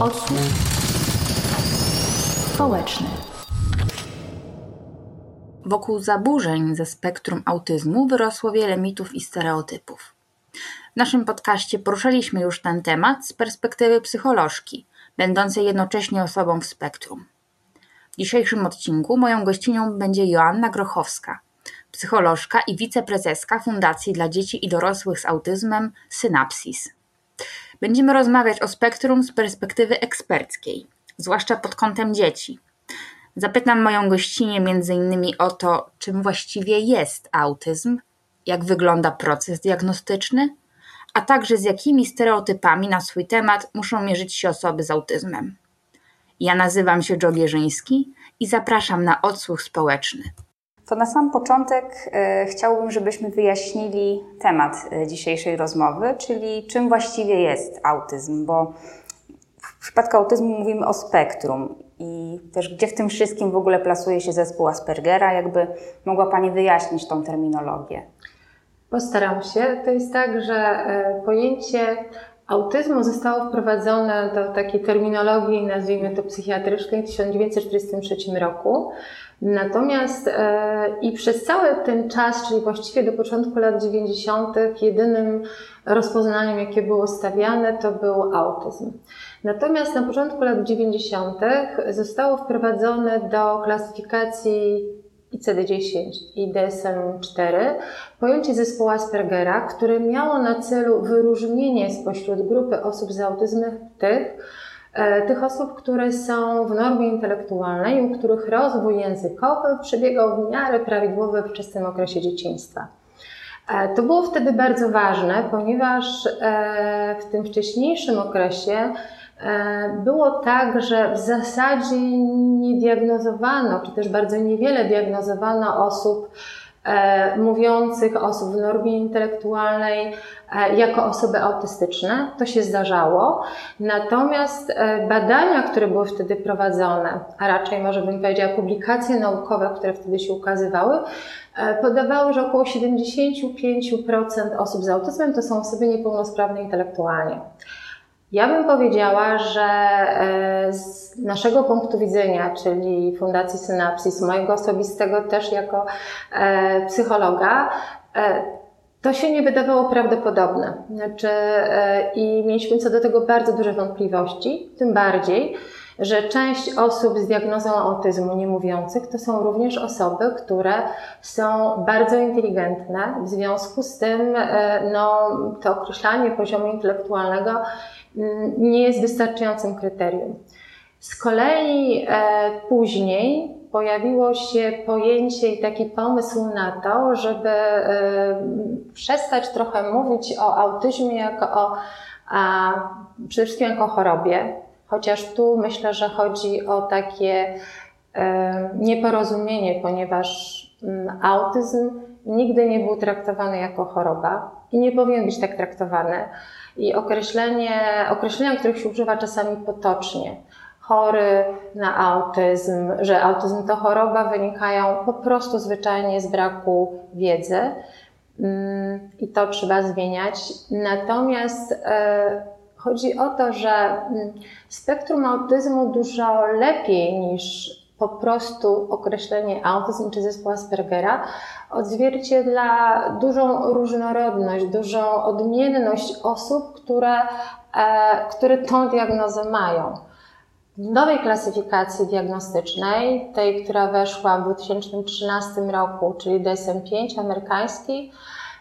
Odsłuch społeczny. Wokół zaburzeń ze spektrum autyzmu wyrosło wiele mitów i stereotypów. W naszym podcaście poruszaliśmy już ten temat z perspektywy psycholożki, będącej jednocześnie osobą w spektrum. W dzisiejszym odcinku moją gościnią będzie Joanna Grochowska, psycholożka i wiceprezeska Fundacji dla Dzieci i Dorosłych z Autyzmem Synapsis. Będziemy rozmawiać o spektrum z perspektywy eksperckiej, zwłaszcza pod kątem dzieci. Zapytam moją gościnę m.in. o to, czym właściwie jest autyzm, jak wygląda proces diagnostyczny, a także z jakimi stereotypami na swój temat muszą mierzyć się osoby z autyzmem. Ja nazywam się Joe i zapraszam na odsłuch społeczny. To na sam początek e, chciałbym, żebyśmy wyjaśnili temat e, dzisiejszej rozmowy, czyli czym właściwie jest autyzm, bo w przypadku autyzmu mówimy o spektrum i też gdzie w tym wszystkim w ogóle plasuje się zespół Aspergera, jakby mogła Pani wyjaśnić tą terminologię. Postaram się. To jest tak, że e, pojęcie autyzmu zostało wprowadzone do takiej terminologii, nazwijmy to psychiatrycznej, w 1943 roku. Natomiast e, i przez cały ten czas, czyli właściwie do początku lat 90., jedynym rozpoznaniem, jakie było stawiane, to był autyzm. Natomiast na początku lat 90. zostało wprowadzone do klasyfikacji ICD-10 i DSM-4 pojęcie zespołu Aspergera, które miało na celu wyróżnienie spośród grupy osób z autyzmem tych, e, tych osób, które są w normie intelektualnej, u których rozwój językowy przebiegał w miarę prawidłowo we wczesnym okresie dzieciństwa. E, to było wtedy bardzo ważne, ponieważ e, w tym wcześniejszym okresie było tak, że w zasadzie nie diagnozowano, czy też bardzo niewiele diagnozowano osób e, mówiących, osób w normie intelektualnej e, jako osoby autystyczne. To się zdarzało. Natomiast badania, które były wtedy prowadzone, a raczej może bym powiedziała publikacje naukowe, które wtedy się ukazywały, podawały, że około 75% osób z autyzmem to są osoby niepełnosprawne intelektualnie. Ja bym powiedziała, że e, z naszego punktu widzenia, czyli Fundacji Synapsis, mojego osobistego też jako e, psychologa, e, to się nie wydawało prawdopodobne. Znaczy, I mieliśmy co do tego bardzo duże wątpliwości, tym bardziej, że część osób z diagnozą autyzmu niemówiących to są również osoby, które są bardzo inteligentne. W związku z tym no, to określanie poziomu intelektualnego mm, nie jest wystarczającym kryterium. Z kolei e, później pojawiło się pojęcie i taki pomysł na to, żeby e, przestać trochę mówić o autyzmie jako o, a, przede wszystkim jako o chorobie, Chociaż tu myślę, że chodzi o takie e, nieporozumienie, ponieważ mm, autyzm nigdy nie był traktowany jako choroba i nie powinien być tak traktowany. I określenie, określenia, których się używa czasami potocznie, chory na autyzm, że autyzm to choroba, wynikają po prostu zwyczajnie z braku wiedzy mm, i to trzeba zmieniać. Natomiast e, Chodzi o to, że mm, spektrum autyzmu dużo lepiej niż po prostu określenie autyzm czy zespół Aspergera odzwierciedla dużą różnorodność, dużą odmienność osób, które, e, które tą diagnozę mają. W nowej klasyfikacji diagnostycznej, tej, która weszła w 2013 roku, czyli DSM-5 amerykańskiej,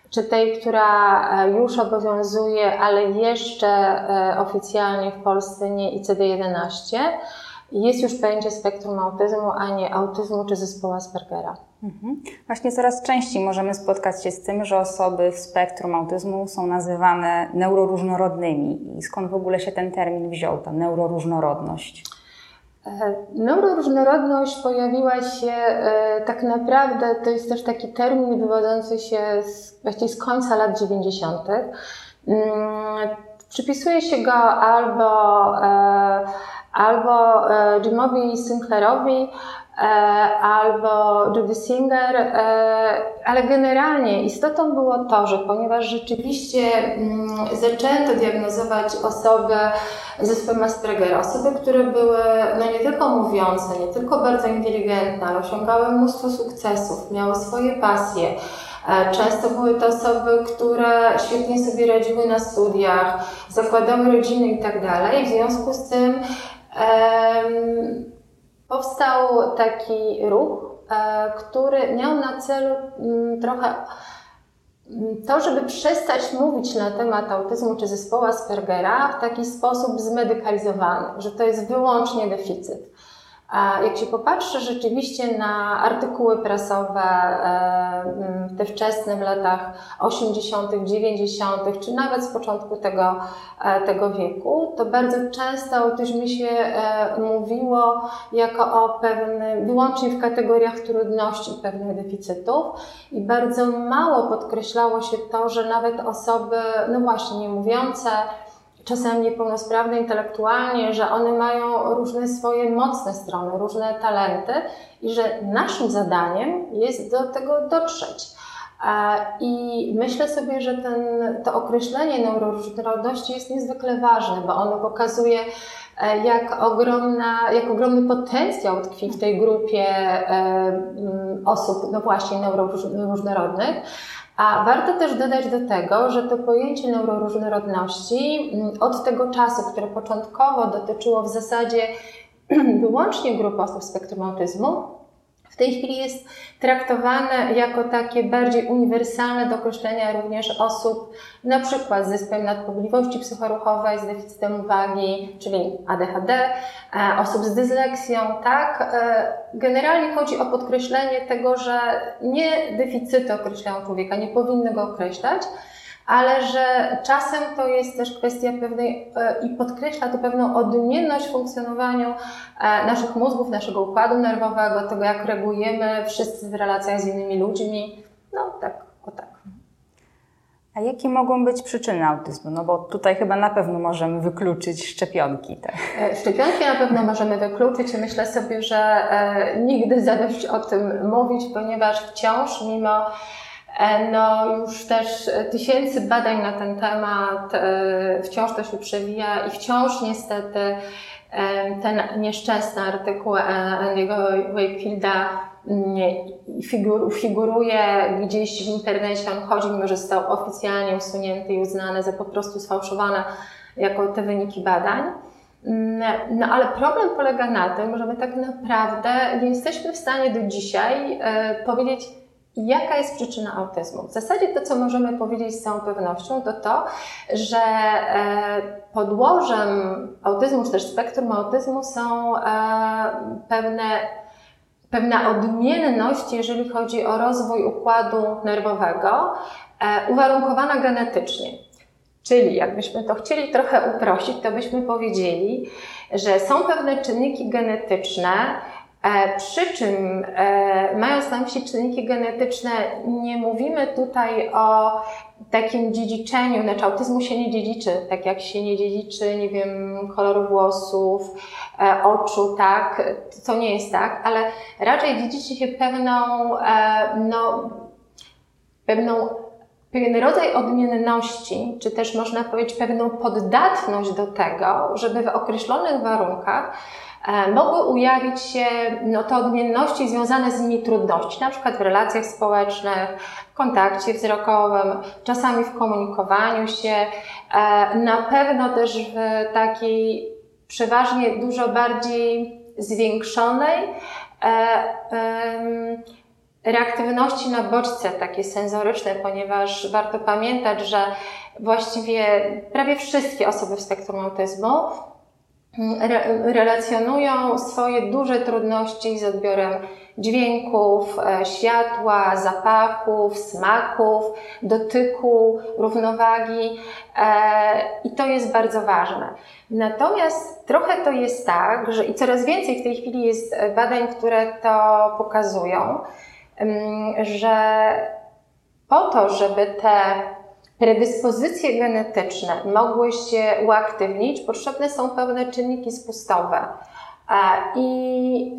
czy tej, która e, już obowiązuje, ale jeszcze e, oficjalnie w Polsce nie ICD-11, jest już pojęcie spektrum autyzmu, a nie autyzmu czy zespołu Aspergera. Mhm. Właśnie coraz częściej możemy spotkać się z tym, że osoby w spektrum autyzmu są nazywane neuroróżnorodnymi. I skąd w ogóle się ten termin wziął, ta neuroróżnorodność? E, neuroróżnorodność pojawiła się e, tak naprawdę, to jest też taki termin wywodzący się z, właściwie z końca lat 90. Mm, przypisuje się go albo, e, albo Jimowi Sinclairowi, albo Judy Singer, ale generalnie istotą było to, że ponieważ rzeczywiście mm, zaczęto diagnozować osoby zespołem Aspergera, osoby, które były no nie tylko mówiące, nie tylko bardzo inteligentne, ale osiągały mnóstwo sukcesów, miały swoje pasje, E, często były to osoby, które świetnie sobie radziły na studiach, zakładały rodziny i tak. W związku z tym powstał taki ruch, e, który miał na celu um, trochę to, żeby przestać mówić na temat autyzmu czy zespołu Aspergera w taki sposób zmedykalizowany, że to jest wyłącznie deficyt. Jak się popatrzy rzeczywiście na artykuły prasowe e, w te wczesnych latach 80., 90., czy nawet z początku tego, e, tego wieku, to bardzo często o autyzmie się e, mówiło jako o pewnym, wyłącznie w kategoriach trudności, pewnych deficytów i bardzo mało podkreślało się to, że nawet osoby, no właśnie, nie mówiące, czasem niepełnosprawne intelektualnie, że one mają różne swoje mocne strony, różne talenty i że naszym zadaniem jest do tego dotrzeć. I myślę sobie, że ten, to określenie neuroróżnorodności jest niezwykle ważne, bo ono pokazuje, e, jak, ogromna, jak ogromny potencjał tkwi w tej grupie e, osób, no właśnie, neuroróżnorodnych. A warto też dodać do tego, że to pojęcie neuroróżnorodności mm, od tego czasu, które początkowo dotyczyło w zasadzie wyłącznie grup osób z spektrum autyzmu, tej chwili jest traktowane jako takie bardziej uniwersalne do określenia również osób na przykład z zespołem nadpobliwości psychoruchowej, z deficytem uwagi, czyli ADHD, e, osób z dysleksją, tak? E, generalnie chodzi o podkreślenie tego, że nie deficyty określają człowieka, nie powinny go określać, ale że czasem to jest też kwestia pewnej e, i podkreśla to pewną odmienność w funkcjonowaniu e, naszych mózgów, naszego układu nerwowego, tego jak reagujemy wszyscy w relacjach z innymi ludźmi. No tak, o tak. A jakie mogą być przyczyny autyzmu? No bo tutaj chyba na pewno możemy wykluczyć szczepionki. Tak? E, szczepionki na pewno możemy wykluczyć i myślę sobie, że nigdy zadość o tym mówić, ponieważ wciąż mimo no już też tysięcy badań na ten temat, e, wciąż to się przewija i wciąż niestety e, ten nieszczęsny artykuł Andy'ego Wakefielda mm, figur, figuruje gdzieś w internecie, on chodzi, mimo że został oficjalnie usunięty i uznany za po prostu sfałszowane jako te wyniki badań. Mm, no ale problem polega na tym, że my tak naprawdę nie jesteśmy w stanie do dzisiaj powiedzieć, Jaka jest przyczyna autyzmu? W zasadzie to, co możemy powiedzieć z całą pewnością, to to, że e, podłożem autyzmu, czy też spektrum autyzmu są e, pewne, pewna odmienność, jeżeli chodzi o rozwój układu nerwowego, e, uwarunkowana genetycznie. Czyli jakbyśmy to chcieli trochę uprościć, to byśmy powiedzieli, że są pewne czynniki genetyczne, przy czym, e, mając na myśli czynniki genetyczne, nie mówimy tutaj o takim dziedziczeniu, znaczy autyzmu się nie dziedziczy, tak jak się nie dziedziczy, nie wiem, koloru włosów, e, oczu, tak, to nie jest tak, ale raczej dziedziczy się pewną, no, pewną pewien rodzaj odmienności, czy też można powiedzieć pewną poddatność do tego, żeby w określonych warunkach E, mogły ujawić się no, te odmienności związane z nimi trudności, na przykład w relacjach społecznych, w kontakcie wzrokowym, czasami w komunikowaniu się, e, na pewno też w takiej przeważnie dużo bardziej zwiększonej e, reaktywności na bodźce takie sensoryczne, ponieważ warto pamiętać, że właściwie prawie wszystkie osoby w spektrum autyzmu re relacjonują swoje duże trudności z odbiorem dźwięków, e, światła, zapachów, smaków, dotyku, równowagi e, i to jest bardzo ważne. Natomiast trochę to jest tak, że i coraz więcej w tej chwili jest badań, które to pokazują, że po to, żeby te predyspozycje genetyczne mogły się uaktywnić, potrzebne są pewne czynniki spustowe. I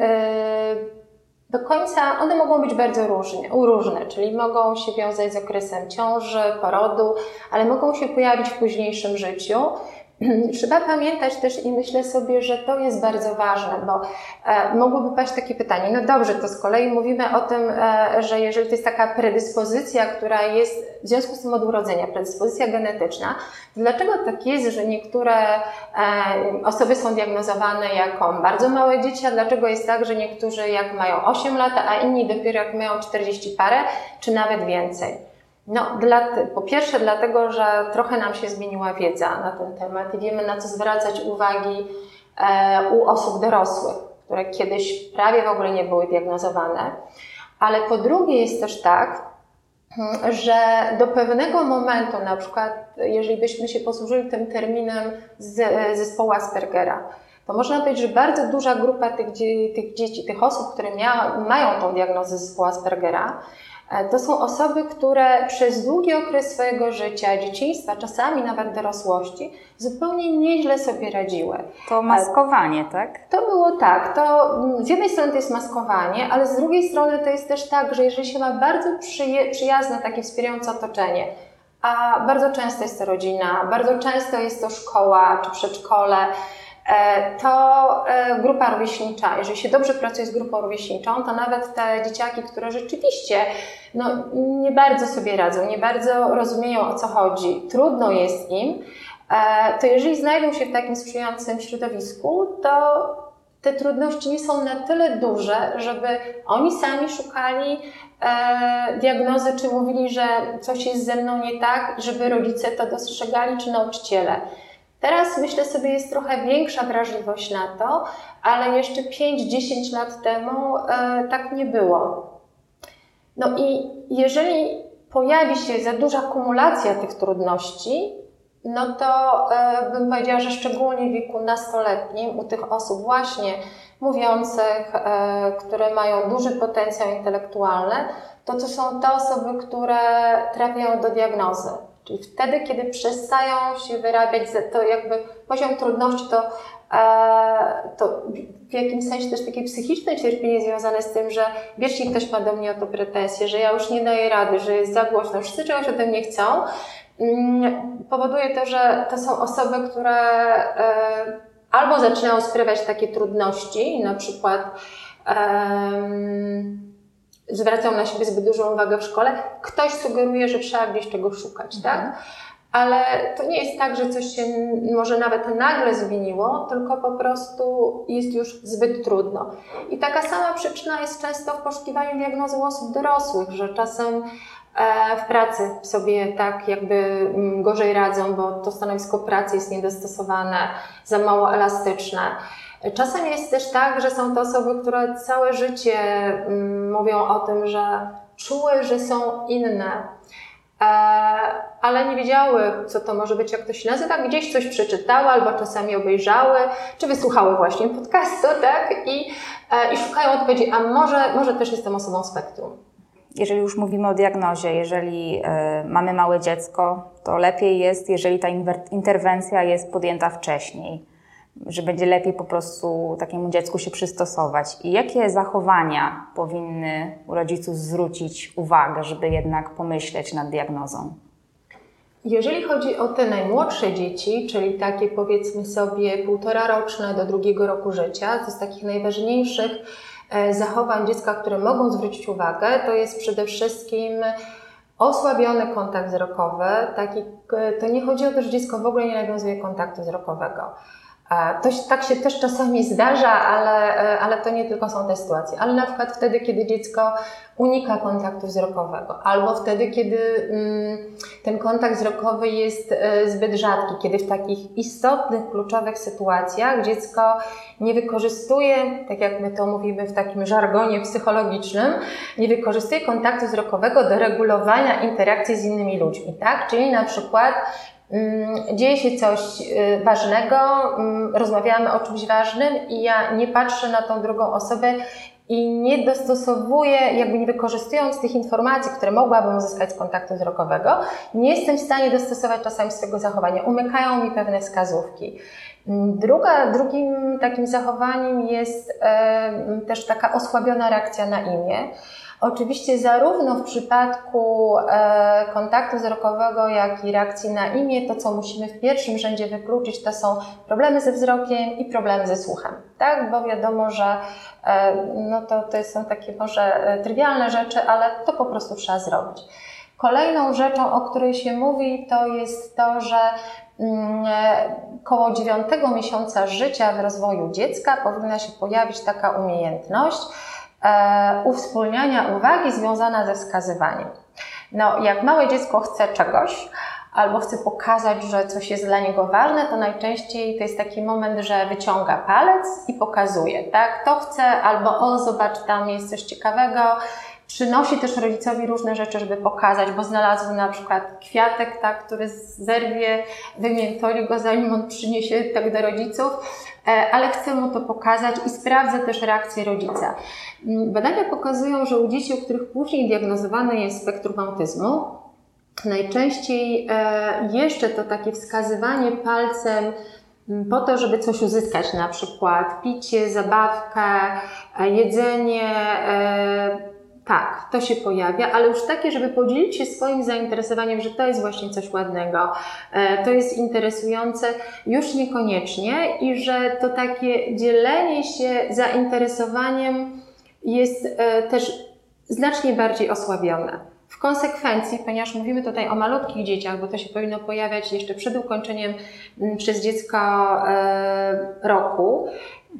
do końca one mogą być bardzo różnie, różne, czyli mogą się wiązać z okresem ciąży, porodu, ale mogą się pojawić w późniejszym życiu. Trzeba pamiętać też i myślę sobie, że to jest bardzo ważne, bo e, mogłoby paść takie pytanie, no dobrze, to z kolei mówimy o tym, e, że jeżeli to jest taka predyspozycja, która jest w związku z tym od urodzenia, predyspozycja genetyczna, to dlaczego tak jest, że niektóre e, osoby są diagnozowane jako bardzo małe dzieci, a dlaczego jest tak, że niektórzy jak mają 8 lat, a inni dopiero jak mają 40 parę, czy nawet więcej? No, dla, po pierwsze dlatego, że trochę nam się zmieniła wiedza na ten temat i wiemy na co zwracać uwagi e, u osób dorosłych, które kiedyś prawie w ogóle nie były diagnozowane. Ale po drugie jest też tak, hmm, że do pewnego momentu, na przykład jeżeli byśmy się posłużyli tym terminem z zespołu Aspergera, to można powiedzieć, że bardzo duża grupa tych, tych dzieci, tych osób, które mia, mają tą diagnozę zespołu Aspergera, E, to są osoby, które przez długi okres swojego życia, dzieciństwa, czasami nawet dorosłości, zupełnie nieźle sobie radziły. To maskowanie, tak? To było tak. To mm, z jednej strony to jest maskowanie, ale z drugiej strony to jest też tak, że jeżeli się ma bardzo przyjazne, takie wspierające otoczenie, a bardzo często jest to rodzina, bardzo często jest to szkoła czy przedszkole, E, to e, grupa rówieśnicza, jeżeli się dobrze pracuje z grupą rówieśniczą, to nawet te dzieciaki, które rzeczywiście no, nie bardzo sobie radzą, nie bardzo rozumieją o co chodzi, trudno jest im, e, to jeżeli znajdą się w takim sprzyjającym środowisku, to te trudności nie są na tyle duże, żeby oni sami szukali e, diagnozy, czy mówili, że coś jest ze mną nie tak, żeby rodzice to dostrzegali, czy nauczyciele. Teraz myślę sobie, jest trochę większa wrażliwość na to, ale jeszcze 5-10 lat temu e, tak nie było. No i jeżeli pojawi się za duża kumulacja tych trudności, no to e, bym powiedziała, że szczególnie w wieku nastoletnim, u tych osób właśnie mówiących, e, które mają duży potencjał intelektualny, to to są te osoby, które trafiają do diagnozy. Czyli wtedy, kiedy przestają się wyrabiać, to jakby poziom trudności to, e, to w jakimś sensie też takie psychiczne cierpienie związane z tym, że wiecznie ktoś ma do mnie o to pretensje, że ja już nie daję rady, że jest za głośno, wszyscy czegoś ode mnie chcą, mm, powoduje to, że to są osoby, które e, albo zaczynają sprawiać takie trudności, na przykład zwracają na siebie zbyt dużą uwagę w szkole, ktoś sugeruje, że trzeba gdzieś czegoś szukać, tak? mhm. tak? Ale to nie jest tak, że coś się może nawet nagle zmieniło, tylko po prostu jest już zbyt trudno. I taka sama przyczyna jest często w poszukiwaniu diagnozy u osób dorosłych, że czasem e, w pracy sobie tak jakby mm, gorzej radzą, bo to stanowisko pracy jest niedostosowane, za mało elastyczne. Czasem jest też tak, że są to osoby, które całe życie mm, mówią o tym, że czuły, że są inne, e, ale nie wiedziały, co to może być, jak to się nazywa. Gdzieś coś przeczytały albo czasami obejrzały, czy wysłuchały właśnie podcastu, tak? I, e, i szukają odpowiedzi, a może, może też jestem osobą spektrum. Jeżeli już mówimy o diagnozie, jeżeli y, mamy małe dziecko, to lepiej jest, jeżeli ta interwencja jest podjęta wcześniej że będzie lepiej po prostu takiemu dziecku się przystosować. I jakie zachowania powinny u rodziców zwrócić uwagę, żeby jednak pomyśleć nad diagnozą? Jeżeli chodzi o te najmłodsze dzieci, czyli takie powiedzmy sobie półtora roczne do drugiego roku życia, to z takich najważniejszych e, zachowań dziecka, które mogą zwrócić uwagę, to jest przede wszystkim osłabiony kontakt wzrokowy. Taki, to nie chodzi o to, że dziecko w ogóle nie nawiązuje kontaktu wzrokowego. To tak się też czasami zdarza, ale, e, ale to nie tylko są te sytuacje. Ale na przykład wtedy, kiedy dziecko unika kontaktu wzrokowego, albo wtedy, kiedy mm, ten kontakt wzrokowy jest e, zbyt rzadki, kiedy w takich istotnych, kluczowych sytuacjach dziecko nie wykorzystuje, tak jak my to mówimy w takim żargonie psychologicznym, nie wykorzystuje kontaktu wzrokowego do regulowania interakcji z innymi ludźmi, tak? Czyli na przykład dzieje się coś y, ważnego, mm, rozmawiamy o czymś ważnym i ja nie patrzę na tą drugą osobę i nie dostosowuję, jakby nie wykorzystując tych informacji, które mogłabym uzyskać z kontaktu wzrokowego, nie jestem w stanie dostosować czasami swojego zachowania. Umykają mi pewne wskazówki. Druga, drugim takim zachowaniem jest e, też taka osłabiona reakcja na imię. Oczywiście zarówno w przypadku e, kontaktu wzrokowego, jak i reakcji na imię, to co musimy w pierwszym rzędzie wykluczyć, to są problemy ze wzrokiem i problemy ze słuchem. Tak, bo wiadomo, że e, no to, to są takie może e, trywialne rzeczy, ale to po prostu trzeba zrobić. Kolejną rzeczą, o której się mówi, to jest to, że mm, koło dziewiątego miesiąca życia w rozwoju dziecka powinna się pojawić taka umiejętność, uwspólniania uwagi związana ze wskazywaniem. No, jak małe dziecko chce czegoś, albo chce pokazać, że coś jest dla niego ważne, to najczęściej to jest taki moment, że wyciąga palec i pokazuje, tak? To chce, albo o, zobacz, tam jest coś ciekawego. Przynosi też rodzicowi różne rzeczy, żeby pokazać, bo znalazł na przykład kwiatek, tak, który zerwie, wymiętoli go, zanim on przyniesie tak do rodziców, e, ale chce mu to pokazać i sprawdza też reakcję rodzica. Mm, badania pokazują, że u dzieci, u których później diagnozowane jest spektrum autyzmu, najczęściej e, jeszcze to takie wskazywanie palcem mm, po to, żeby coś uzyskać, na przykład picie, zabawkę, e, jedzenie, e, tak, to się pojawia, ale już takie, żeby podzielić się swoim zainteresowaniem, że to jest właśnie coś ładnego, to jest interesujące, już niekoniecznie i że to takie dzielenie się zainteresowaniem jest e, też znacznie bardziej osłabione. W konsekwencji, ponieważ mówimy tutaj o malutkich dzieciach, bo to się powinno pojawiać jeszcze przed ukończeniem mm, przez dziecko e, roku,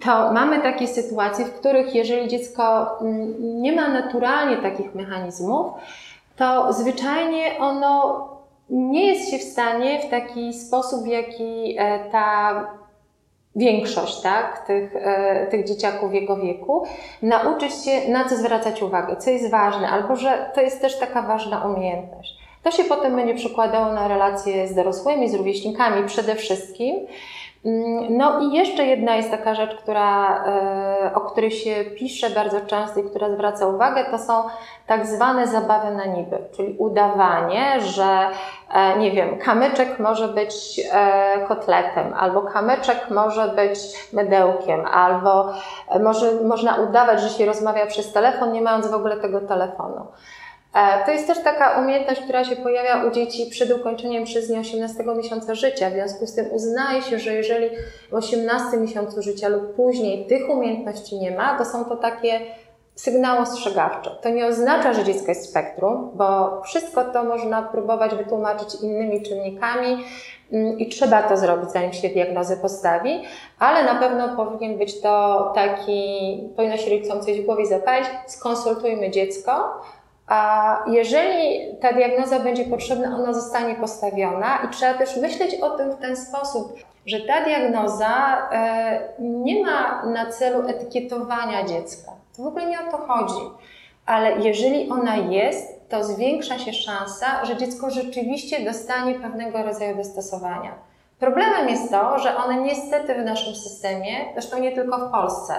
to mamy takie sytuacje, w których jeżeli dziecko mm, nie ma naturalnie takich mechanizmów, to zwyczajnie ono nie jest się w stanie w taki sposób, w jaki e, ta większość tak, tych, e, tych dzieciaków jego wieku, nauczyć się na co zwracać uwagę, co jest ważne, albo że to jest też taka ważna umiejętność. To się potem będzie przekładało na relacje z dorosłymi, z rówieśnikami przede wszystkim. Mm, no i jeszcze jedna jest taka rzecz, która, e, o której się pisze bardzo często i która zwraca uwagę, to są tak zwane zabawy na niby, czyli udawanie, że e, nie wiem, kamyczek może być e, kotletem, albo kamyczek może być mydełkiem, albo może, można udawać, że się rozmawia przez telefon, nie mając w ogóle tego telefonu. E, to jest też taka umiejętność, która się pojawia u dzieci przed ukończeniem przez nie 18 miesiąca życia. W związku z tym uznaje się, że jeżeli w 18 miesiącu życia lub później tych umiejętności nie ma, to są to takie sygnały ostrzegawcze. To nie oznacza, że dziecko jest spektrum, bo wszystko to można próbować wytłumaczyć innymi czynnikami mm, i trzeba to zrobić, zanim się diagnozę postawi, ale na pewno powinien być to taki, powinno się rodzicom coś w głowie zapalić, skonsultujmy dziecko, a jeżeli ta diagnoza będzie potrzebna, ona zostanie postawiona i trzeba też myśleć o tym w ten sposób, że ta diagnoza e, nie ma na celu etykietowania dziecka. To w ogóle nie o to chodzi. Ale jeżeli ona jest, to zwiększa się szansa, że dziecko rzeczywiście dostanie pewnego rodzaju dostosowania. Problemem jest to, że one niestety w naszym systemie, zresztą nie tylko w Polsce,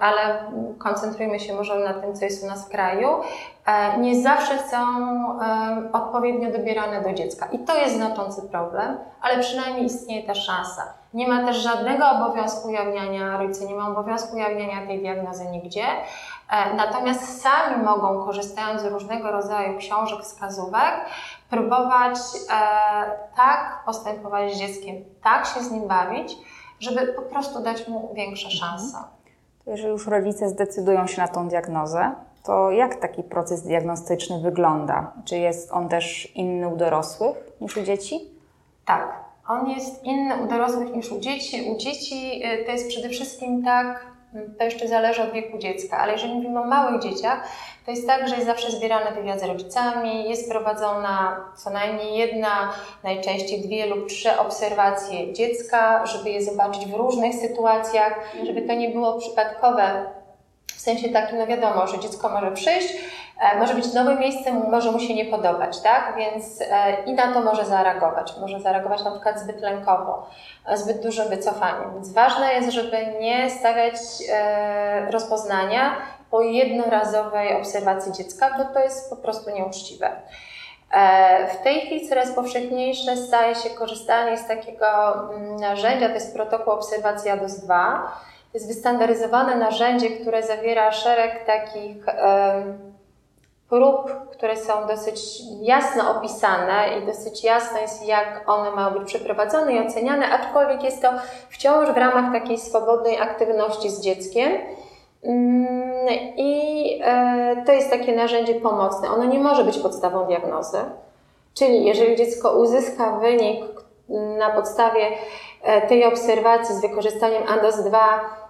ale koncentrujmy się może na tym, co jest u nas w kraju, e, nie zawsze są odpowiednio dobierane do dziecka. I to jest znaczący problem, ale przynajmniej istnieje ta szansa. Nie ma też żadnego obowiązku ujawniania, rodzice nie ma obowiązku ujawniania tej diagnozy nigdzie, e, natomiast sami mogą, korzystając z różnego rodzaju książek, wskazówek, próbować e, tak postępować z dzieckiem, tak się z nim bawić, żeby po prostu dać mu większe szanse. Jeżeli już rodzice zdecydują się na tą diagnozę, to jak taki proces diagnostyczny wygląda? Czy jest on też inny u dorosłych niż u dzieci? Tak, on jest inny u dorosłych niż u dzieci. U dzieci y, to jest przede wszystkim tak, to jeszcze zależy od wieku dziecka, ale jeżeli mówimy o małych dzieciach, to jest tak, że jest zawsze zbierany wywiad z rodzicami, jest prowadzona co najmniej jedna, najczęściej dwie lub trzy obserwacje dziecka, żeby je zobaczyć w różnych sytuacjach, żeby to nie było przypadkowe. W sensie takim, no wiadomo, że dziecko może przyjść, może być nowe miejsce, może mu się nie podobać, tak? Więc e, i na to może zareagować. Może zareagować na przykład zbyt lękowo, e, zbyt dużym wycofaniem. Więc ważne jest, żeby nie stawiać rozpoznania po jednorazowej obserwacji dziecka, bo to jest po prostu nieuczciwe. W tej chwili coraz powszechniejsze staje się korzystanie z takiego mm, narzędzia, to jest protokół obserwacji ADOS 2. To jest wystandaryzowane narzędzie, które zawiera szereg takich prób, które są dosyć jasno opisane i dosyć jasno jest, jak one mają być przeprowadzone i oceniane, aczkolwiek jest to wciąż w ramach takiej swobodnej aktywności z dzieckiem. Mm, I e, to jest takie narzędzie pomocne. Ono nie może być podstawą diagnozy. Czyli jeżeli dziecko uzyska wynik na podstawie e, tej obserwacji z wykorzystaniem ANDOS-2 Mm,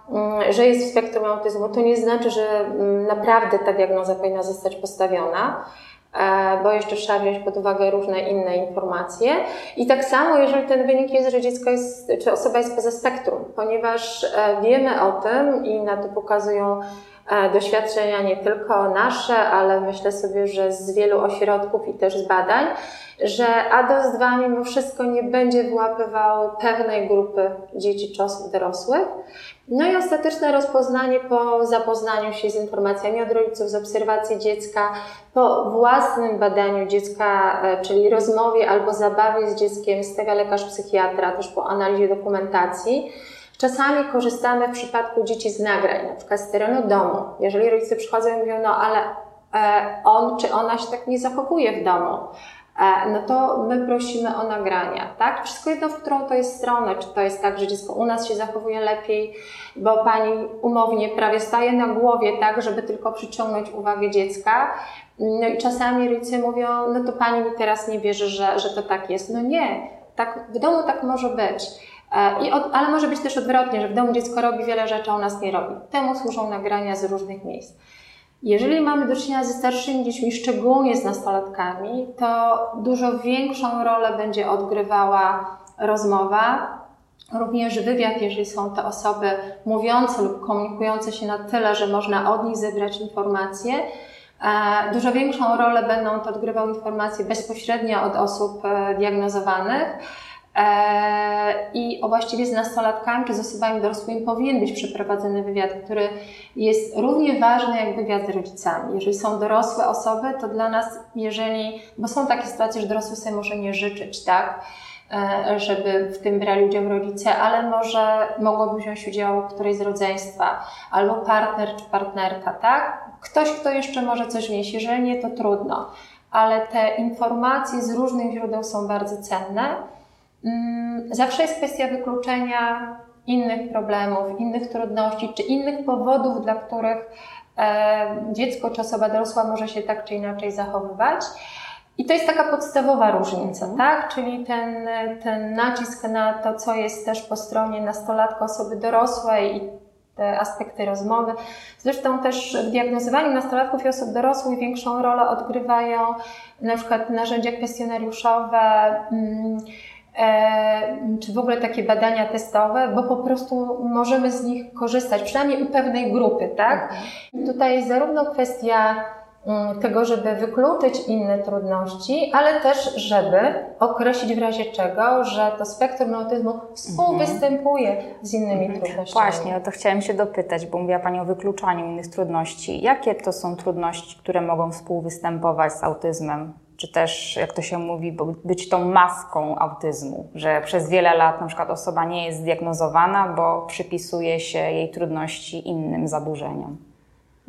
że jest w spektrum autyzmu, to nie znaczy, że mm, naprawdę ta diagnoza powinna zostać postawiona, e, bo jeszcze trzeba wziąć pod uwagę różne inne informacje. I tak samo, jeżeli ten wynik jest, że dziecko jest, czy osoba jest poza spektrum, ponieważ e, wiemy o tym i na to pokazują doświadczenia nie tylko nasze, ale myślę sobie, że z wielu ośrodków i też z badań, że ADOS-2 mimo wszystko nie będzie wyłapywał pewnej grupy dzieci czy osób dorosłych. No i ostateczne rozpoznanie po zapoznaniu się z informacjami od rodziców, z obserwacji dziecka, po własnym badaniu dziecka, e, czyli rozmowie albo zabawie z dzieckiem, stawia lekarz psychiatra, też po analizie dokumentacji. Czasami korzystamy w przypadku dzieci z nagrań, na przykład z terenu domu. Jeżeli rodzice przychodzą i mówią, no ale e, on czy ona się tak nie zachowuje w domu, E, no to my prosimy o nagrania, tak? Wszystko jedno, w którą to jest stronę, czy to jest tak, że dziecko u nas się zachowuje lepiej, bo pani umownie prawie staje na głowie, tak, żeby tylko przyciągnąć uwagę dziecka. No i czasami rodzice mówią, no to pani mi teraz nie wierzy, że, że to tak jest. No nie, tak, w domu tak może być. E, I od, ale może być też odwrotnie, że w domu dziecko robi wiele rzeczy, a u nas nie robi. Temu służą nagrania z różnych miejsc. Jeżeli mamy do czynienia ze starszymi dziećmi, szczególnie z nastolatkami, to dużo większą rolę będzie odgrywała rozmowa, również wywiad, jeżeli są to osoby mówiące lub komunikujące się na tyle, że można od nich zebrać informacje. E, dużo większą rolę będą to odgrywały informacje bezpośrednio od osób e, diagnozowanych I o właściwie z nastolatkami czy z osobami dorosłymi powinien być przeprowadzony wywiad, który jest równie ważny jak wywiad z rodzicami. Jeżeli są dorosłe osoby, to dla nas, jeżeli, bo są takie sytuacje, że dorosły sobie może nie życzyć, tak? E, żeby w tym brali udział rodzice, ale może mogłoby wziąć udział któreś z rodzeństwa, albo partner czy partnerka, tak? Ktoś, kto jeszcze może coś wnieść. Jeżeli nie, to trudno. Ale te informacje z różnych źródeł są bardzo cenne. Mm, zawsze jest kwestia wykluczenia innych problemów, innych trudności czy innych powodów, dla których e, dziecko czy osoba dorosła może się tak czy inaczej zachowywać. I to jest taka podstawowa różnica, tak? Czyli ten, ten nacisk na to, co jest też po stronie nastolatka, osoby dorosłej i te aspekty rozmowy. Zresztą też w diagnozowaniu nastolatków i osób dorosłych większą rolę odgrywają na przykład narzędzia kwestionariuszowe, mm, E, czy w ogóle takie badania testowe, bo po prostu możemy z nich korzystać, przynajmniej u pewnej grupy, tak? Mhm. Tutaj jest zarówno kwestia mm, tego, żeby wykluczyć inne trudności, ale też, żeby określić w razie czego, że to spektrum autyzmu współwystępuje z innymi mhm. trudnościami. Właśnie, o to chciałem się dopytać, bo mówiła Pani o wykluczaniu innych trudności. Jakie to są trudności, które mogą współwystępować z autyzmem? Czy też, jak to się mówi, być tą maską autyzmu, że przez wiele lat na przykład osoba nie jest zdiagnozowana, bo przypisuje się jej trudności innym zaburzeniom.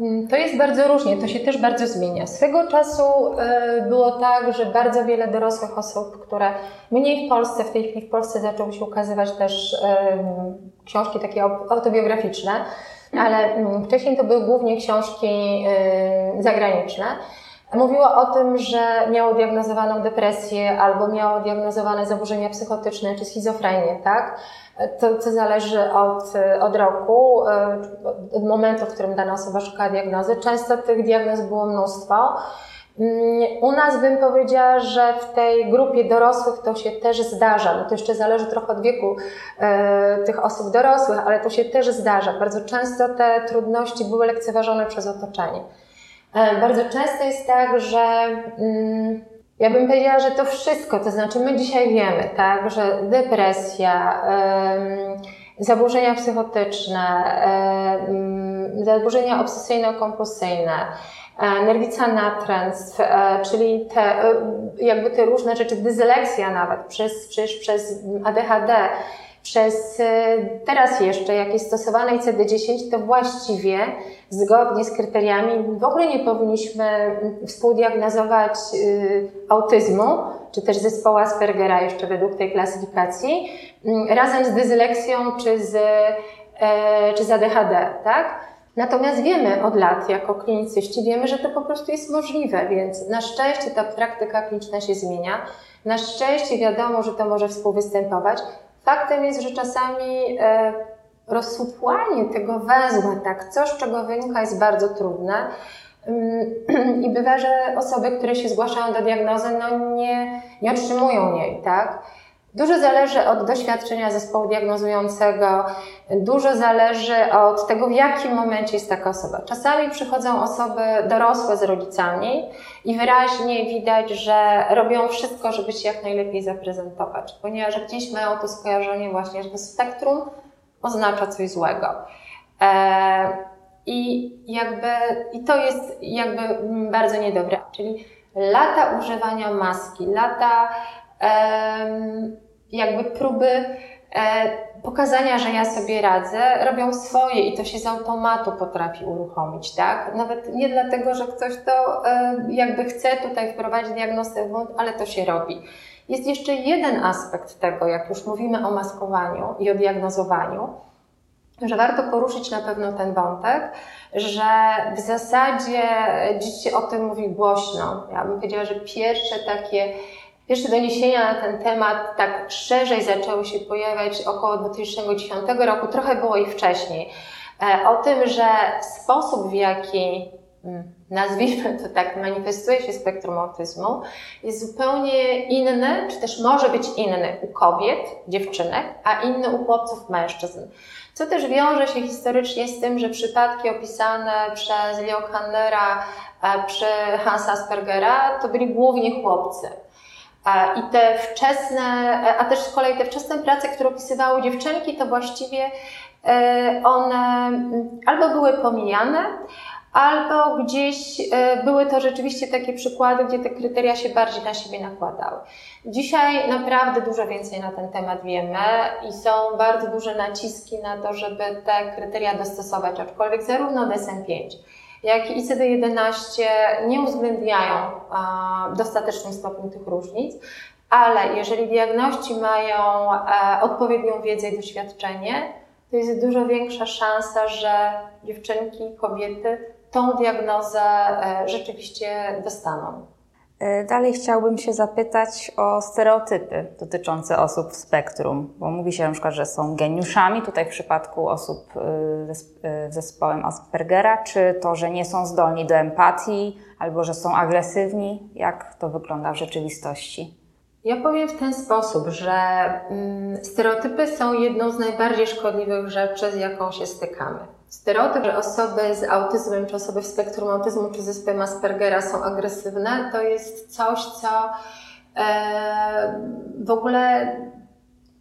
Mm, to jest bardzo różnie, to się też bardzo zmienia. Swego czasu e, było tak, że bardzo wiele dorosłych osób, które mniej w Polsce, w tej chwili w Polsce zaczęły się ukazywać też książki takie autobiograficzne, ale mm, wcześniej to były głównie książki zagraniczne. Mówiła o tym, że miało diagnozowaną depresję albo miało diagnozowane zaburzenia psychotyczne czy schizofrenię, tak? To, co zależy od, od roku, e, od momentu, w którym dana osoba szuka diagnozy. Często tych diagnoz było mnóstwo. Mm, u nas bym powiedziała, że w tej grupie dorosłych to się też zdarza. No to jeszcze zależy trochę od wieku e, tych osób dorosłych, ale to się też zdarza. Bardzo często te trudności były lekceważone przez otoczenie. E, bardzo często jest tak, że mm, ja bym powiedziała, że to wszystko, to znaczy my dzisiaj wiemy, tak, że depresja, zaburzenia psychotyczne, zaburzenia obsesyjno-kompulsyjne, e, nerwica natręstw, e, czyli te, jakby te różne rzeczy, dysleksja nawet, przez, przez, przez ADHD, przez teraz jeszcze, jak jest stosowane ICD-10, to właściwie zgodnie z kryteriami w ogóle nie powinniśmy współdiagnozować y, autyzmu, czy też zespołu Aspergera jeszcze według tej klasyfikacji, mm, razem z dysleksją czy z, e, czy z ADHD, tak? Natomiast wiemy od lat, jako klinicyści, wiemy, że to po prostu jest możliwe, więc na szczęście ta praktyka kliniczna się zmienia. Na szczęście wiadomo, że to może współwystępować. Faktem jest, że czasami e, rozsupłanie tego węzła, tak, coś, czego wynika, jest bardzo trudne. I bywa, że osoby, które się zgłaszają do diagnozy, no nie, nie otrzymują jej, tak? Dużo zależy od doświadczenia zespołu diagnozującego, dużo zależy od tego, w jakim momencie jest taka osoba. Czasami przychodzą osoby dorosłe z rodzicami i wyraźnie widać, że robią wszystko, żeby się jak najlepiej zaprezentować, ponieważ gdzieś mają to skojarzenie właśnie, że spektrum oznacza coś złego. E, I jakby, i to jest jakby bardzo niedobre. Czyli lata używania maski, lata jakby próby e, pokazania, że ja sobie radzę, robią swoje i to się z automatu potrafi uruchomić, tak? Nawet nie dlatego, że ktoś to e, jakby chce tutaj wprowadzić diagnozę w błąd, ale to się robi. Jest jeszcze jeden aspekt tego, jak już mówimy o maskowaniu i o diagnozowaniu, że warto poruszyć na pewno ten wątek, że w zasadzie dziś się o tym mówi głośno. Ja bym powiedziała, że pierwsze takie Pierwsze doniesienia na ten temat tak szerzej zaczęły się pojawiać około 2010 roku, trochę było i wcześniej. E, o tym, że sposób, w jaki mm, nazwijmy to tak, manifestuje się spektrum autyzmu, jest zupełnie inny, czy też może być inny u kobiet, dziewczynek, a inny u chłopców, mężczyzn. Co też wiąże się historycznie z tym, że przypadki opisane przez Leo Kannera, e, przy Hansa Aspergera, to byli głównie chłopcy. I te wczesne, a też z kolei te wczesne prace, które opisywały dziewczynki, to właściwie e, one albo były pomijane, albo gdzieś e, były to rzeczywiście takie przykłady, gdzie te kryteria się bardziej na siebie nakładały. Dzisiaj naprawdę dużo więcej na ten temat wiemy i są bardzo duże naciski na to, żeby te kryteria dostosować, aczkolwiek zarówno DSM-5, jak i ICD-11 nie uwzględniają w dostatecznym stopniu tych różnic, ale jeżeli diagności mają e, odpowiednią wiedzę i doświadczenie, to jest dużo większa szansa, że dziewczynki, kobiety tą diagnozę e, rzeczywiście dostaną. E, dalej chciałbym się zapytać o stereotypy dotyczące osób w spektrum, bo mówi się na przykład, że są geniuszami, tutaj w przypadku osób e, z zespołem Aspergera, czy to, że nie są zdolni do empatii, albo że są agresywni. Jak to wygląda w rzeczywistości? Ja powiem w ten sposób, że mm, stereotypy są jedną z najbardziej szkodliwych rzeczy, z jaką się stykamy. Stereotyp, że osoby z autyzmem, czy osoby w spektrum autyzmu, czy zespołem Aspergera są agresywne, to jest coś, co e, w ogóle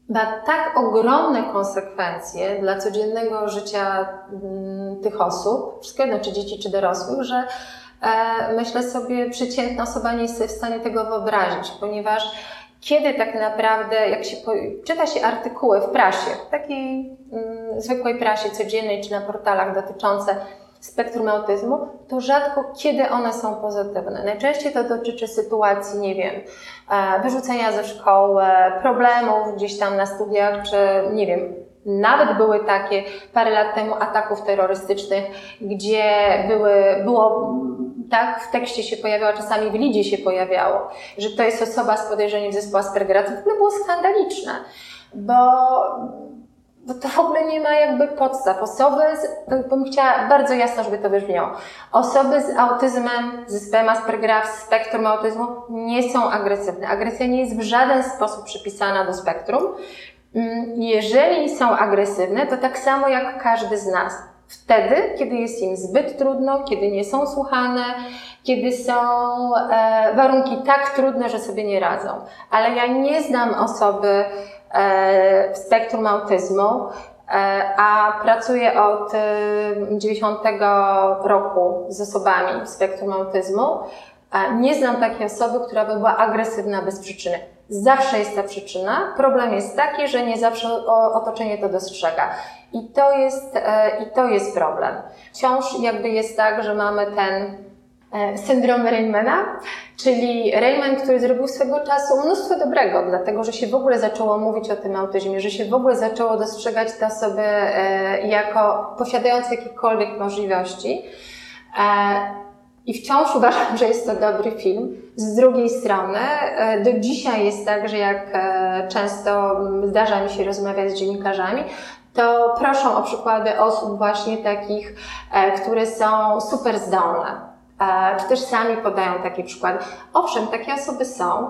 ma tak ogromne konsekwencje dla codziennego życia mm, tych osób, wszystkie jedno, czy dzieci, czy dorosłych, że e, myślę sobie, przeciętna osoba nie jest w stanie tego wyobrazić, ponieważ kiedy tak naprawdę, jak się czyta się artykuły w prasie, takiej mm, zwykłej prasie codziennej czy na portalach dotyczące spektrum autyzmu, to rzadko kiedy one są pozytywne. Najczęściej to dotyczy sytuacji, nie wiem, e, wyrzucenia ze szkoły, problemów gdzieś tam na studiach, czy nie wiem, nawet były takie parę lat temu ataków terrorystycznych, gdzie były, było tak w tekście się pojawiało, czasami w lidzie się pojawiało, że to jest osoba z podejrzeniem zespołu Aspergera, to w ogóle było skandaliczne, bo, bo to w ogóle nie ma jakby podstaw. Osoby, z, bym chciała bardzo jasno, żeby to wybrzmiało, osoby z autyzmem, z zespołem Aspergera, w spektrum autyzmu nie są agresywne. Agresja nie jest w żaden sposób przypisana do spektrum. Mm, jeżeli są agresywne, to tak samo jak każdy z nas Wtedy, kiedy jest im zbyt trudno, kiedy nie są słuchane, kiedy są e, warunki tak trudne, że sobie nie radzą. Ale ja nie znam osoby e, w spektrum autyzmu, e, a pracuję od 90 e, roku z osobami w spektrum autyzmu. Nie znam takiej osoby, która by była agresywna bez przyczyny. Zawsze jest ta przyczyna. Problem jest taki, że nie zawsze otoczenie to dostrzega. I to jest, e, i to jest problem. Wciąż jakby jest tak, że mamy ten e, syndrom Raymana, czyli Rayman, który zrobił swego czasu mnóstwo dobrego, dlatego że się w ogóle zaczęło mówić o tym autyzmie, że się w ogóle zaczęło dostrzegać te osoby e, jako posiadające jakiekolwiek możliwości. I wciąż uważam, że jest to dobry film. Z drugiej strony, do dzisiaj jest tak, że jak często zdarza mi się rozmawiać z dziennikarzami, to proszą o przykłady osób właśnie takich, e, które są super zdolne. E, czy też sami podają takie przykłady. Owszem, takie osoby są.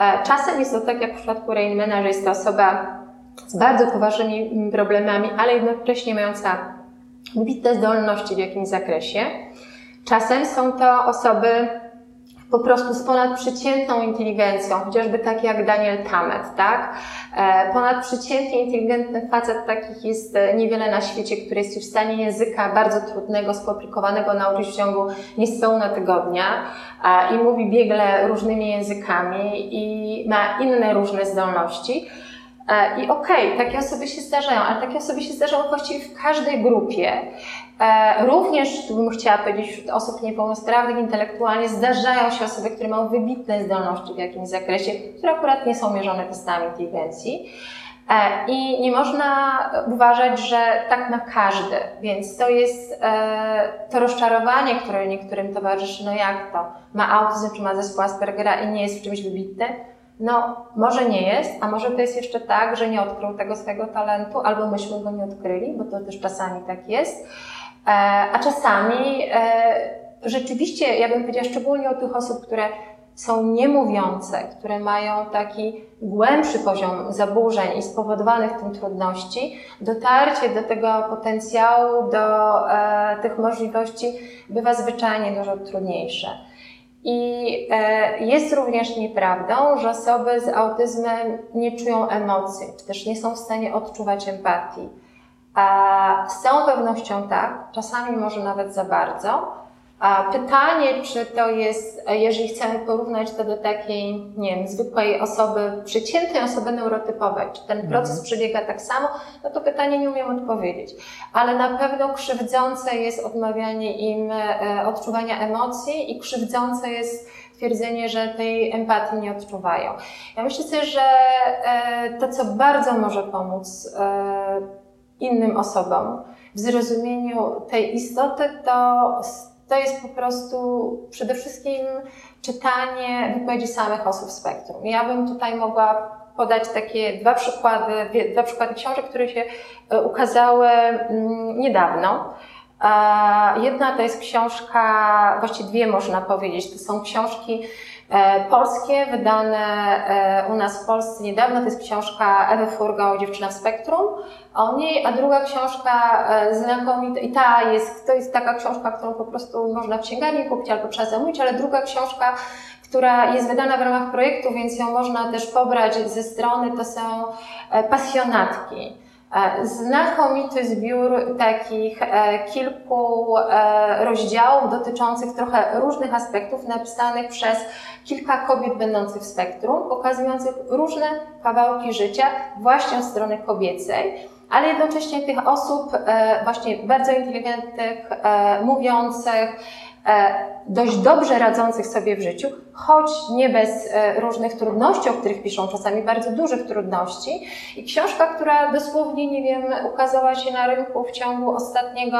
E, czasem jest to tak jak w przypadku Rainmana, że jest to osoba z bardzo poważnymi problemami, ale jednocześnie mająca wybitne zdolności w jakimś zakresie. Czasem są to osoby po prostu z ponadprzeciętną inteligencją, chociażby taki jak Daniel Tammet, tak? E, ponadprzeciętnie inteligentny facet, takich jest e, niewiele na świecie, który jest w stanie języka bardzo trudnego, skomplikowanego nauczyć w ciągu niespełna tygodnia i mówi biegle różnymi językami i ma inne różne zdolności. E, I okej, okay, takie osoby się zdarzają, ale takie osoby się zdarzają właściwie w każdej grupie. E, również, tu bym chciała powiedzieć, wśród osób niepełnosprawnych intelektualnie zdarzają się osoby, które mają wybitne zdolności w jakimś zakresie, które akurat nie są mierzone testami inteligencji. E, I nie można uważać, że tak ma każdy, więc to jest to rozczarowanie, które niektórym towarzyszy, no jak to, ma autyzm czy ma zespół Aspergera i nie jest w czymś wybitny, no, może nie jest, a może to jest jeszcze tak, że nie odkrył tego swojego talentu, albo myśmy go nie odkryli, bo to też czasami tak jest. E, a czasami e, rzeczywiście, ja bym powiedziała szczególnie o tych osób, które są niemówiące, które mają taki głębszy poziom zaburzeń i spowodowanych tym trudności, dotarcie do tego potencjału, do e, tych możliwości bywa zwyczajnie dużo trudniejsze. I e, jest również nieprawdą, że osoby z autyzmem nie czują emocji, czy też nie są w stanie odczuwać empatii. A z całą pewnością tak, czasami może nawet za bardzo, pytanie, czy to jest, jeżeli chcemy porównać to do takiej, nie wiem, zwykłej osoby, przeciętnej osoby neurotypowej, czy ten mhm. proces mhm. przebiega tak samo, no to pytanie nie umiem odpowiedzieć. Ale na pewno krzywdzące jest odmawianie im e, odczuwania emocji i krzywdzące jest twierdzenie, że tej empatii nie odczuwają. Ja myślę sobie, że e, to, co bardzo może pomóc e, innym osobom w zrozumieniu tej istoty, to to jest po prostu przede wszystkim czytanie wypowiedzi samych osób w spektrum. Ja bym tutaj mogła podać takie dwa przykłady, dwa przykłady książek, które się e, ukazały mm, niedawno. Jedna to jest książka, właściwie dwie można powiedzieć, to są książki E, polskie, wydane e, u nas w Polsce niedawno. To jest książka Ewy Furgo, Dziewczyna w Spektrum o niej, a druga książka e, znakomita, i ta jest, to jest taka książka, którą po prostu można w księgarni kupić albo trzeba zamówić, ale druga książka, która jest wydana w ramach projektu, więc ją można też pobrać ze strony, to są pasjonatki. E, znakomity zbiór takich e, kilku e, rozdziałów dotyczących trochę różnych aspektów, napisanych przez kilka kobiet będących w spektrum, pokazujących różne kawałki życia właśnie od strony kobiecej, ale jednocześnie tych osób właśnie bardzo inteligentnych, mówiących, dość dobrze radzących sobie w życiu, choć nie bez e, różnych trudności, o których piszą, czasami bardzo dużych trudności. I książka, która dosłownie, nie wiem, ukazała się na rynku w ciągu ostatniego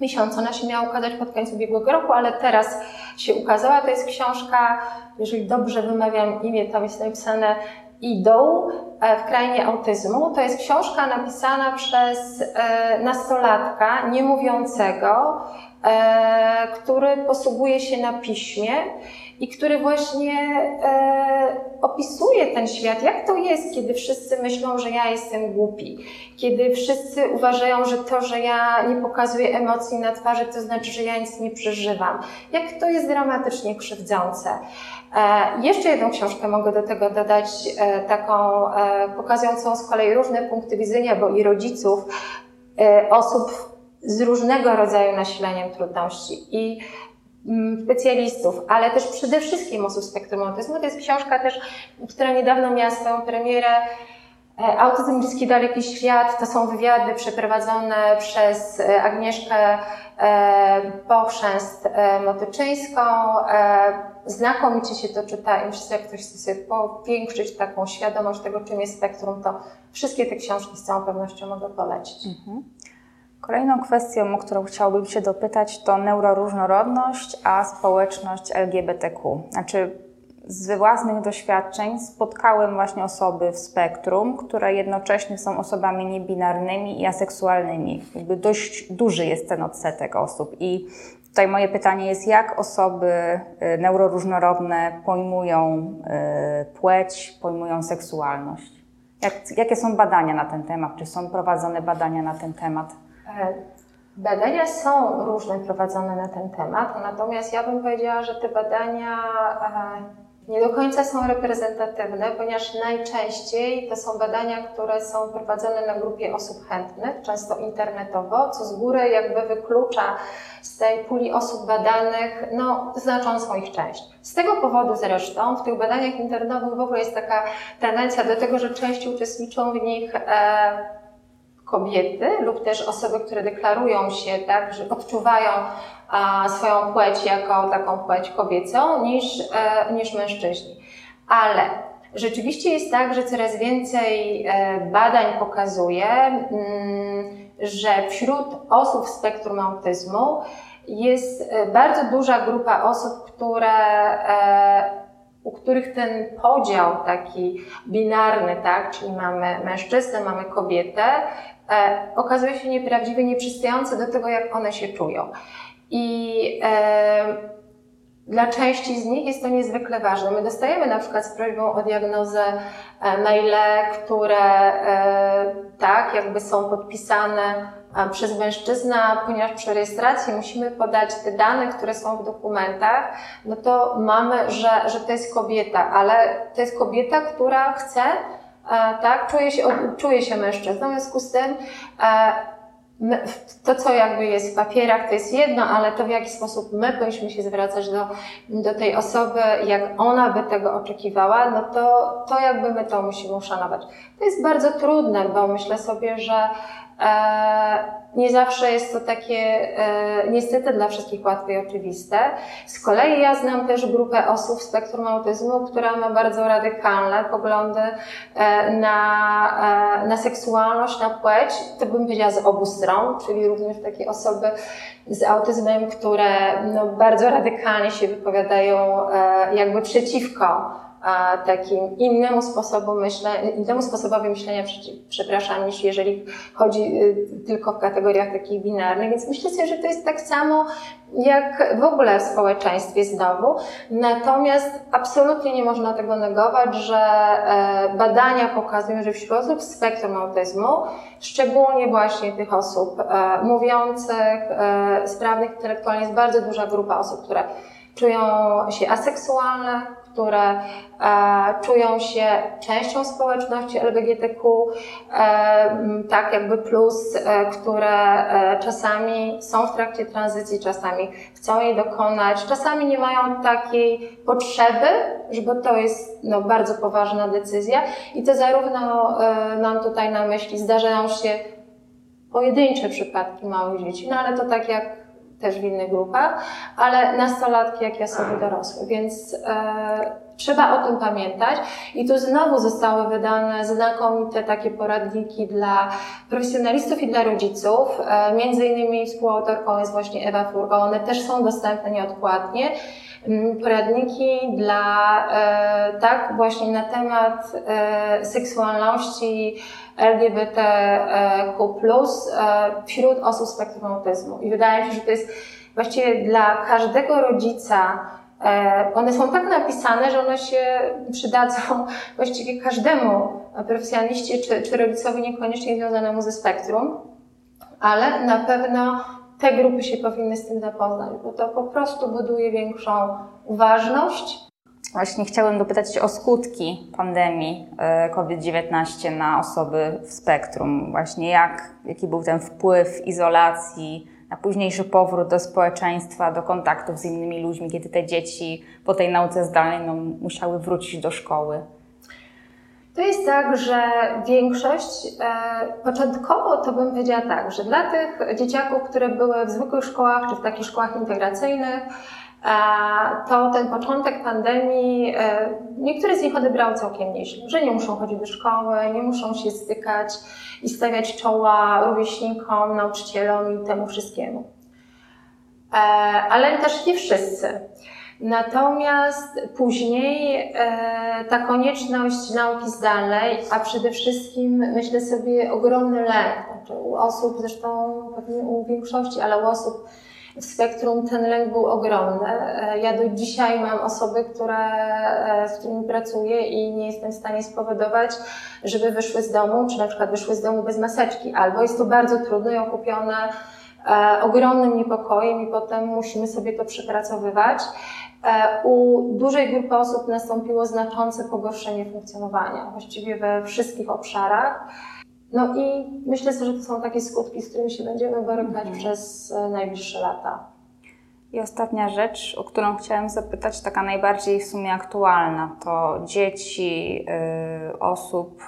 miesiąca. Ona się miała ukazać pod koniec ubiegłego roku, ale teraz się ukazała. To jest książka, jeżeli dobrze wymawiam imię, tam jest napisane Idą e, w krainie autyzmu. To jest książka napisana przez nastolatka niemówiącego, E, który posługuje się na piśmie i który właśnie e, opisuje ten świat, jak to jest, kiedy wszyscy myślą, że ja jestem głupi, kiedy wszyscy uważają, że to, że ja nie pokazuję emocji na twarzy, to znaczy, że ja nic nie przeżywam. Jak to jest dramatycznie krzywdzące. E, jeszcze jedną książkę mogę do tego dodać, e, taką e, pokazującą z kolei różne punkty widzenia, bo i rodziców, e, osób z różnego rodzaju nasileniem trudności i mm, specjalistów, ale też przede wszystkim osób z spektrum autyzmu. To jest książka też, która niedawno miała swoją premierę. E, Autyzm Bliski Daleki Świat to są wywiady przeprowadzone przez e, Agnieszkę Pochrzęst-Motyczyńską. Znakomicie się to czyta i myślę, jak ktoś chce sobie powiększyć taką świadomość tego, czym jest spektrum, to wszystkie te książki z całą pewnością mogę polecić. Mhm. Kolejną kwestią, o którą chciałbym się dopytać, to neuroróżnorodność, a społeczność LGBTQ. Znaczy, z własnych doświadczeń spotkałem właśnie osoby w spektrum, które jednocześnie są osobami niebinarnymi i aseksualnymi. Jakby dość duży jest ten odsetek osób. I tutaj moje pytanie jest, jak osoby y, neuroróżnorodne pojmują y, płeć, pojmują seksualność? Jak, jakie są badania na ten temat? Czy są prowadzone badania na ten temat? E, badania są różne prowadzone na ten temat, natomiast ja bym powiedziała, że te badania e, nie do końca są reprezentatywne, ponieważ najczęściej to są badania, które są prowadzone na grupie osób chętnych, często internetowo, co z góry jakby wyklucza z tej puli osób badanych no, znaczącą ich część. Z tego powodu zresztą w tych badaniach internetowych w ogóle jest taka tendencja do tego, że częściej uczestniczą w nich e, kobiety lub też osoby, które deklarują się, tak, że odczuwają a, swoją płeć jako taką płeć kobiecą niż, e, niż mężczyźni. Ale rzeczywiście jest tak, że coraz więcej e, badań pokazuje, mm, że wśród osób w spektrum autyzmu jest e, bardzo duża grupa osób, które u których ten podział taki binarny, tak, czyli mamy mężczyznę, mamy kobietę, e, okazuje się nieprawdziwy, nieprzystający do tego, jak one się czują. I e, dla części z nich jest to niezwykle ważne. My dostajemy na przykład z prośbą o diagnozę e, maile, które e, tak, jakby są podpisane przez mężczyzna, ponieważ przy rejestracji musimy podać te dane, które są w dokumentach, no to mamy, że, że to jest kobieta, ale to jest kobieta, która chce, e, tak, czuje się, czuje się mężczyzną, w związku z tym My, to, co jakby jest w papierach, to jest jedno, ale to w jaki sposób my powinniśmy się zwracać do, do tej osoby, jak ona by tego oczekiwała, no to, to jakby my to musimy uszanować. To jest bardzo trudne, bo myślę sobie, że e, nie zawsze jest to takie e, niestety dla wszystkich łatwe i oczywiste. Z kolei ja znam też grupę osób w spektrum autyzmu, która ma bardzo radykalne poglądy e, na, e, na seksualność, na płeć, to bym powiedziała z obu stron, czyli również takie osoby z autyzmem, które no, bardzo radykalnie się wypowiadają e, jakby przeciwko takim innemu sposobu myślenia, innemu sposobowi myślenia, przepraszam, niż jeżeli chodzi y, tylko w kategoriach takich binarnych. Więc myślę sobie, że to jest tak samo jak w ogóle w społeczeństwie znowu. Natomiast absolutnie nie można tego negować, że e, badania pokazują, że wśród osób z spektrum autyzmu, szczególnie właśnie tych osób e, mówiących, e, sprawnych intelektualnie, jest bardzo duża grupa osób, które czują się aseksualne, które e, czują się częścią społeczności LGBTQ, e, tak jakby plus, e, które czasami są w trakcie tranzycji, czasami chcą jej dokonać, czasami nie mają takiej potrzeby, bo to jest no, bardzo poważna decyzja. I to zarówno nam tutaj na myśli zdarzają się pojedyncze przypadki małych dzieci, no ale to tak jak też w innych grupach, ale nastolatki jak i osoby dorosłe, więc e, trzeba o tym pamiętać. I tu znowu zostały wydane znakomite takie poradniki dla profesjonalistów i dla rodziców. E, między innymi współautorką jest właśnie Ewa Furgo, one też są dostępne nieodpłatnie poradniki dla, e, tak, właśnie na temat e, seksualności, LGBTQ+, e, wśród osób z spektrum autyzmu. I wydaje mi się, że to jest właściwie dla każdego rodzica one są tak napisane, że one się przydadzą właściwie każdemu profesjonaliście czy, czy rodzicowi niekoniecznie związanemu ze spektrum, ale na pewno te grupy się powinny z tym zapoznać, bo to po prostu buduje większą uważność. Właśnie chciałem dopytać o skutki pandemii e, COVID-19 na osoby w spektrum. Właśnie jak, jaki był ten wpływ izolacji, na późniejszy powrót do społeczeństwa, do kontaktów z innymi ludźmi, kiedy te dzieci po tej nauce zdalnej no, musiały wrócić do szkoły. To jest tak, że większość, e, początkowo to bym powiedziała tak, że dla tych dzieciaków, które były w zwykłych szkołach czy w takich szkołach integracyjnych, to ten początek pandemii, e, niektóre z nich odebrały całkiem nieźle, że nie muszą chodzić do szkoły, nie muszą się stykać i stawiać czoła rówieśnikom, nauczycielom i temu wszystkiemu. E, ale też nie wszyscy. Natomiast później e, ta konieczność nauki zdalnej, a przede wszystkim myślę sobie ogromny lęk, znaczy u osób, zresztą pewnie u większości, ale u osób w spektrum ten lęk był ogromny. E, ja do dzisiaj mam osoby, które, e, z którymi pracuję i nie jestem w stanie spowodować, żeby wyszły z domu, czy na przykład wyszły z domu bez maseczki, albo jest to bardzo trudne i okupione e, ogromnym niepokojem i potem musimy sobie to przepracowywać. U dużej grupy osób nastąpiło znaczące pogorszenie funkcjonowania, właściwie we wszystkich obszarach. No i myślę sobie, że to są takie skutki, z którymi się będziemy borykać mhm. przez e, najbliższe lata. I ostatnia rzecz, o którą chciałam zapytać, taka najbardziej w sumie aktualna, to dzieci y, osób,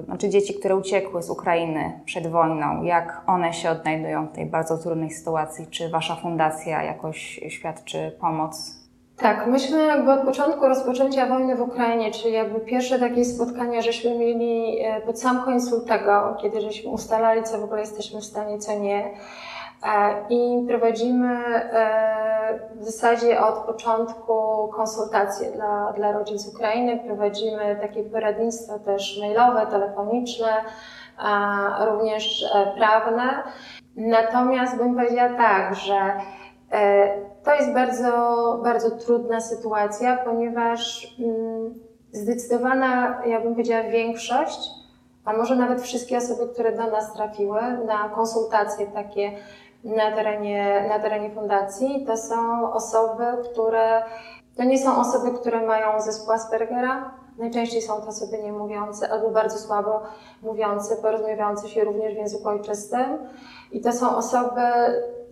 y, znaczy dzieci, które uciekły z Ukrainy przed wojną. Jak one się odnajdują w tej bardzo trudnej sytuacji? Czy Wasza fundacja jakoś świadczy pomoc tak, myśmy jakby od początku rozpoczęcia wojny w Ukrainie, czyli jakby pierwsze takie spotkania, żeśmy mieli e, pod sam koniec lutego, kiedy żeśmy ustalali, co w ogóle jesteśmy w stanie, co nie. E, I prowadzimy e, w zasadzie od początku konsultacje dla, dla rodzin z Ukrainy. Prowadzimy takie poradnictwo też mailowe, telefoniczne, również prawne. Natomiast bym powiedziała tak, że to jest bardzo, bardzo trudna sytuacja, ponieważ mm, zdecydowana, ja bym powiedziała, większość, a może nawet wszystkie osoby, które do nas trafiły na konsultacje takie na terenie, na terenie fundacji, to są osoby, które to nie są osoby, które mają zespół Aspergera. Najczęściej są to osoby niemówiące albo bardzo słabo mówiące, porozumiewające się również w języku ojczystym. I to są osoby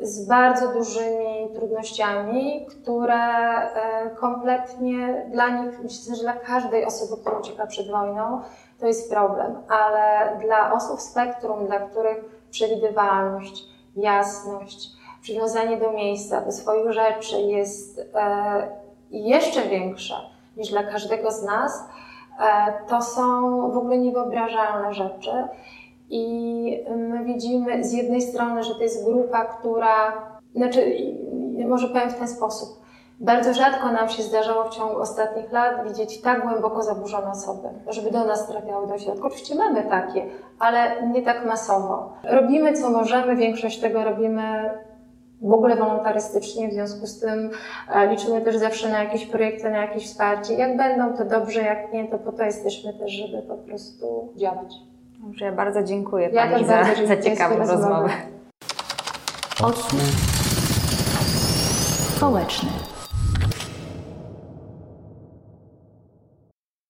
z bardzo dużymi trudnościami, które e, kompletnie dla nich, myślę, że dla każdej osoby, która ucieka przed wojną, to jest problem, ale dla osób w spektrum, dla których przewidywalność, jasność, przywiązanie do miejsca, do swoich rzeczy jest e, jeszcze większe niż dla każdego z nas, e, to są w ogóle niewyobrażalne rzeczy. I my widzimy z jednej strony, że to jest grupa, która, znaczy, może powiem w ten sposób. Bardzo rzadko nam się zdarzało w ciągu ostatnich lat widzieć tak głęboko zaburzone osoby, żeby do nas trafiały do środka. Oczywiście mamy takie, ale nie tak masowo. Robimy co możemy, większość tego robimy w ogóle wolontarystycznie, w związku z tym e, liczymy też zawsze na jakieś projekty, na jakieś wsparcie. Jak będą, to dobrze, jak nie, to po to jesteśmy też, żeby po prostu działać. Dobrze, ja bardzo dziękuję ja Pani za, za ciekawą rozmowę. Odsłuch społeczny.